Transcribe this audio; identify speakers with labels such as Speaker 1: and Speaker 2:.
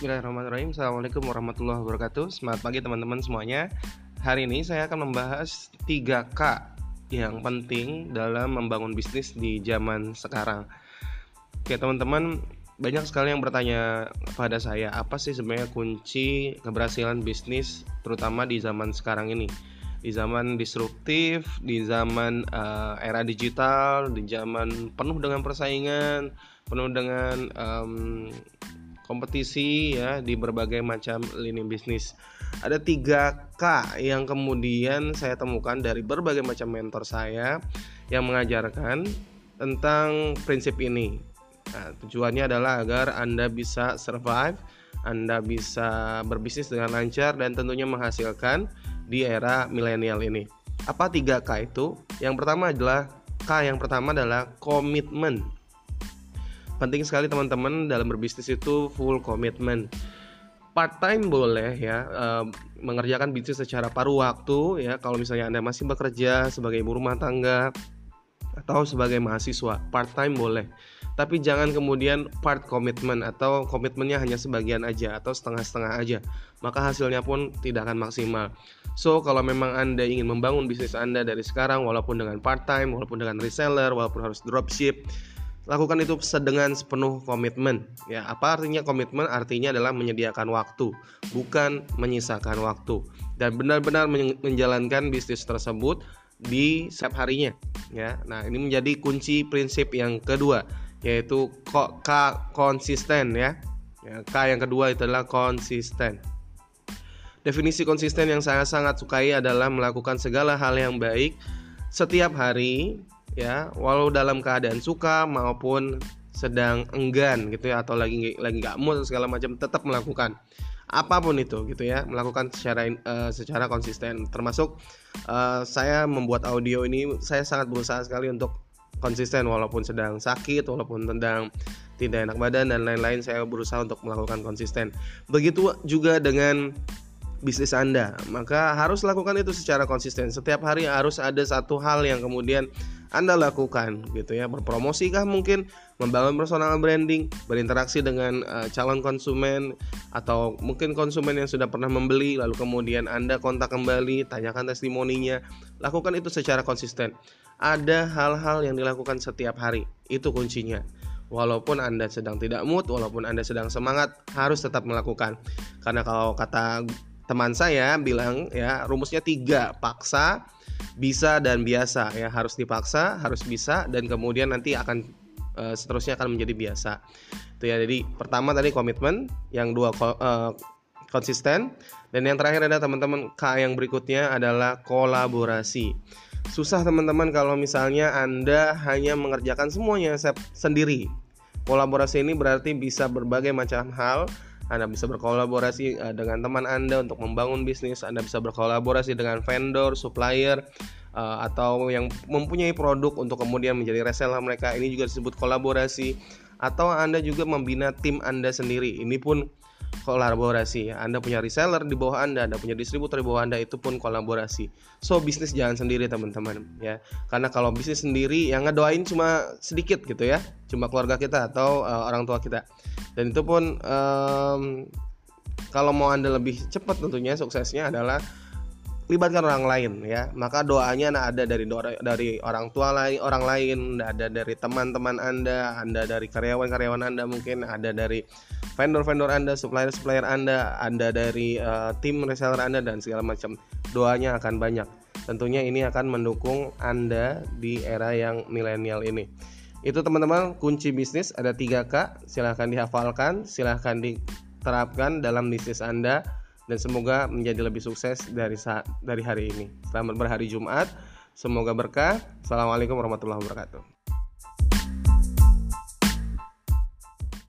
Speaker 1: Bismillahirrahmanirrahim. Assalamualaikum warahmatullahi wabarakatuh. Selamat pagi teman-teman semuanya. Hari ini saya akan membahas 3K yang penting dalam membangun bisnis di zaman sekarang. Oke teman-teman banyak sekali yang bertanya kepada saya Apa sih sebenarnya kunci keberhasilan bisnis terutama di zaman sekarang ini? Di zaman disruptif, di zaman uh, era digital, di zaman penuh dengan persaingan, penuh dengan um, kompetisi ya di berbagai macam lini bisnis. Ada 3K yang kemudian saya temukan dari berbagai macam mentor saya yang mengajarkan tentang prinsip ini. Nah, tujuannya adalah agar Anda bisa survive, Anda bisa berbisnis dengan lancar dan tentunya menghasilkan di era milenial ini. Apa 3K itu? Yang pertama adalah K yang pertama adalah komitmen penting sekali teman-teman dalam berbisnis itu full commitment. Part time boleh ya uh, mengerjakan bisnis secara paruh waktu ya. Kalau misalnya anda masih bekerja sebagai ibu rumah tangga atau sebagai mahasiswa part time boleh. Tapi jangan kemudian part komitmen atau komitmennya hanya sebagian aja atau setengah-setengah aja. Maka hasilnya pun tidak akan maksimal. So kalau memang anda ingin membangun bisnis anda dari sekarang walaupun dengan part time walaupun dengan reseller walaupun harus dropship lakukan itu sedengan sepenuh komitmen. Ya apa artinya komitmen? Artinya adalah menyediakan waktu bukan menyisakan waktu. Dan benar-benar menjalankan bisnis tersebut di setiap harinya. Ya nah ini menjadi kunci prinsip yang kedua yaitu K konsisten ya. ya K yang kedua itu adalah konsisten. Definisi konsisten yang saya sangat sukai adalah melakukan segala hal yang baik setiap hari ya walau dalam keadaan suka maupun sedang enggan gitu ya atau lagi lagi nggak mood segala macam tetap melakukan apa pun itu gitu ya melakukan secara uh, secara konsisten. Termasuk uh, saya membuat audio ini saya sangat berusaha sekali untuk konsisten walaupun sedang sakit walaupun sedang tidak enak badan dan lain-lain saya berusaha untuk melakukan konsisten. Begitu juga dengan bisnis Anda maka harus lakukan itu secara konsisten. Setiap hari harus ada satu hal yang kemudian anda lakukan gitu ya. Berpromosi kah mungkin? Membangun personal branding berinteraksi dengan uh, calon konsumen atau mungkin konsumen yang sudah pernah membeli lalu kemudian Anda kontak kembali tanyakan testimoninya. Lakukan itu secara konsisten. Ada hal-hal yang dilakukan setiap hari. Itu kuncinya. Walaupun Anda sedang tidak mood walaupun Anda sedang semangat harus tetap melakukan. Karena kalau kata teman saya bilang ya rumusnya tiga paksa bisa dan biasa ya. Harus dipaksa harus bisa dan kemudian nanti akan uh, seterusnya akan menjadi biasa. Itu ya. Jadi pertama tadi komitmen yang dua uh, konsisten dan yang terakhir ada teman-teman K yang berikutnya adalah kolaborasi. Susah teman-teman kalau misalnya anda hanya mengerjakan semuanya sendiri. Kolaborasi ini berarti bisa berbagai macam hal anda bisa berkolaborasi uh, dengan teman Anda untuk membangun bisnis. Anda bisa berkolaborasi dengan vendor, supplier, uh, atau yang mempunyai produk untuk kemudian menjadi reseller mereka. Ini juga disebut kolaborasi. Atau Anda juga membina tim Anda sendiri. Ini pun kolaborasi. Anda punya reseller di bawah Anda, Anda punya distributor di bawah Anda, itu pun kolaborasi. So bisnis jangan sendiri teman-teman ya. Karena kalau bisnis sendiri yang ngedoain cuma sedikit gitu ya, cuma keluarga kita atau uh, orang tua kita dan itu pun um, kalau mau anda lebih cepat tentunya suksesnya adalah libatkan orang lain ya. Maka doanya ada dari dari orang tua lain orang lain ada dari teman-teman anda anda dari karyawan-karyawan anda mungkin ada dari vendor-vendor anda supplier-supplier anda anda dari uh, tim reseller anda dan segala macam. Doanya akan banyak. Tentunya ini akan mendukung anda di era yang milenial ini. Itu teman-teman kunci bisnis ada 3K, silahkan dihafalkan, silahkan diterapkan dalam bisnis Anda dan semoga menjadi lebih sukses dari saat dari hari ini. Selamat berhari Jumat, semoga berkah. Assalamualaikum warahmatullahi wabarakatuh.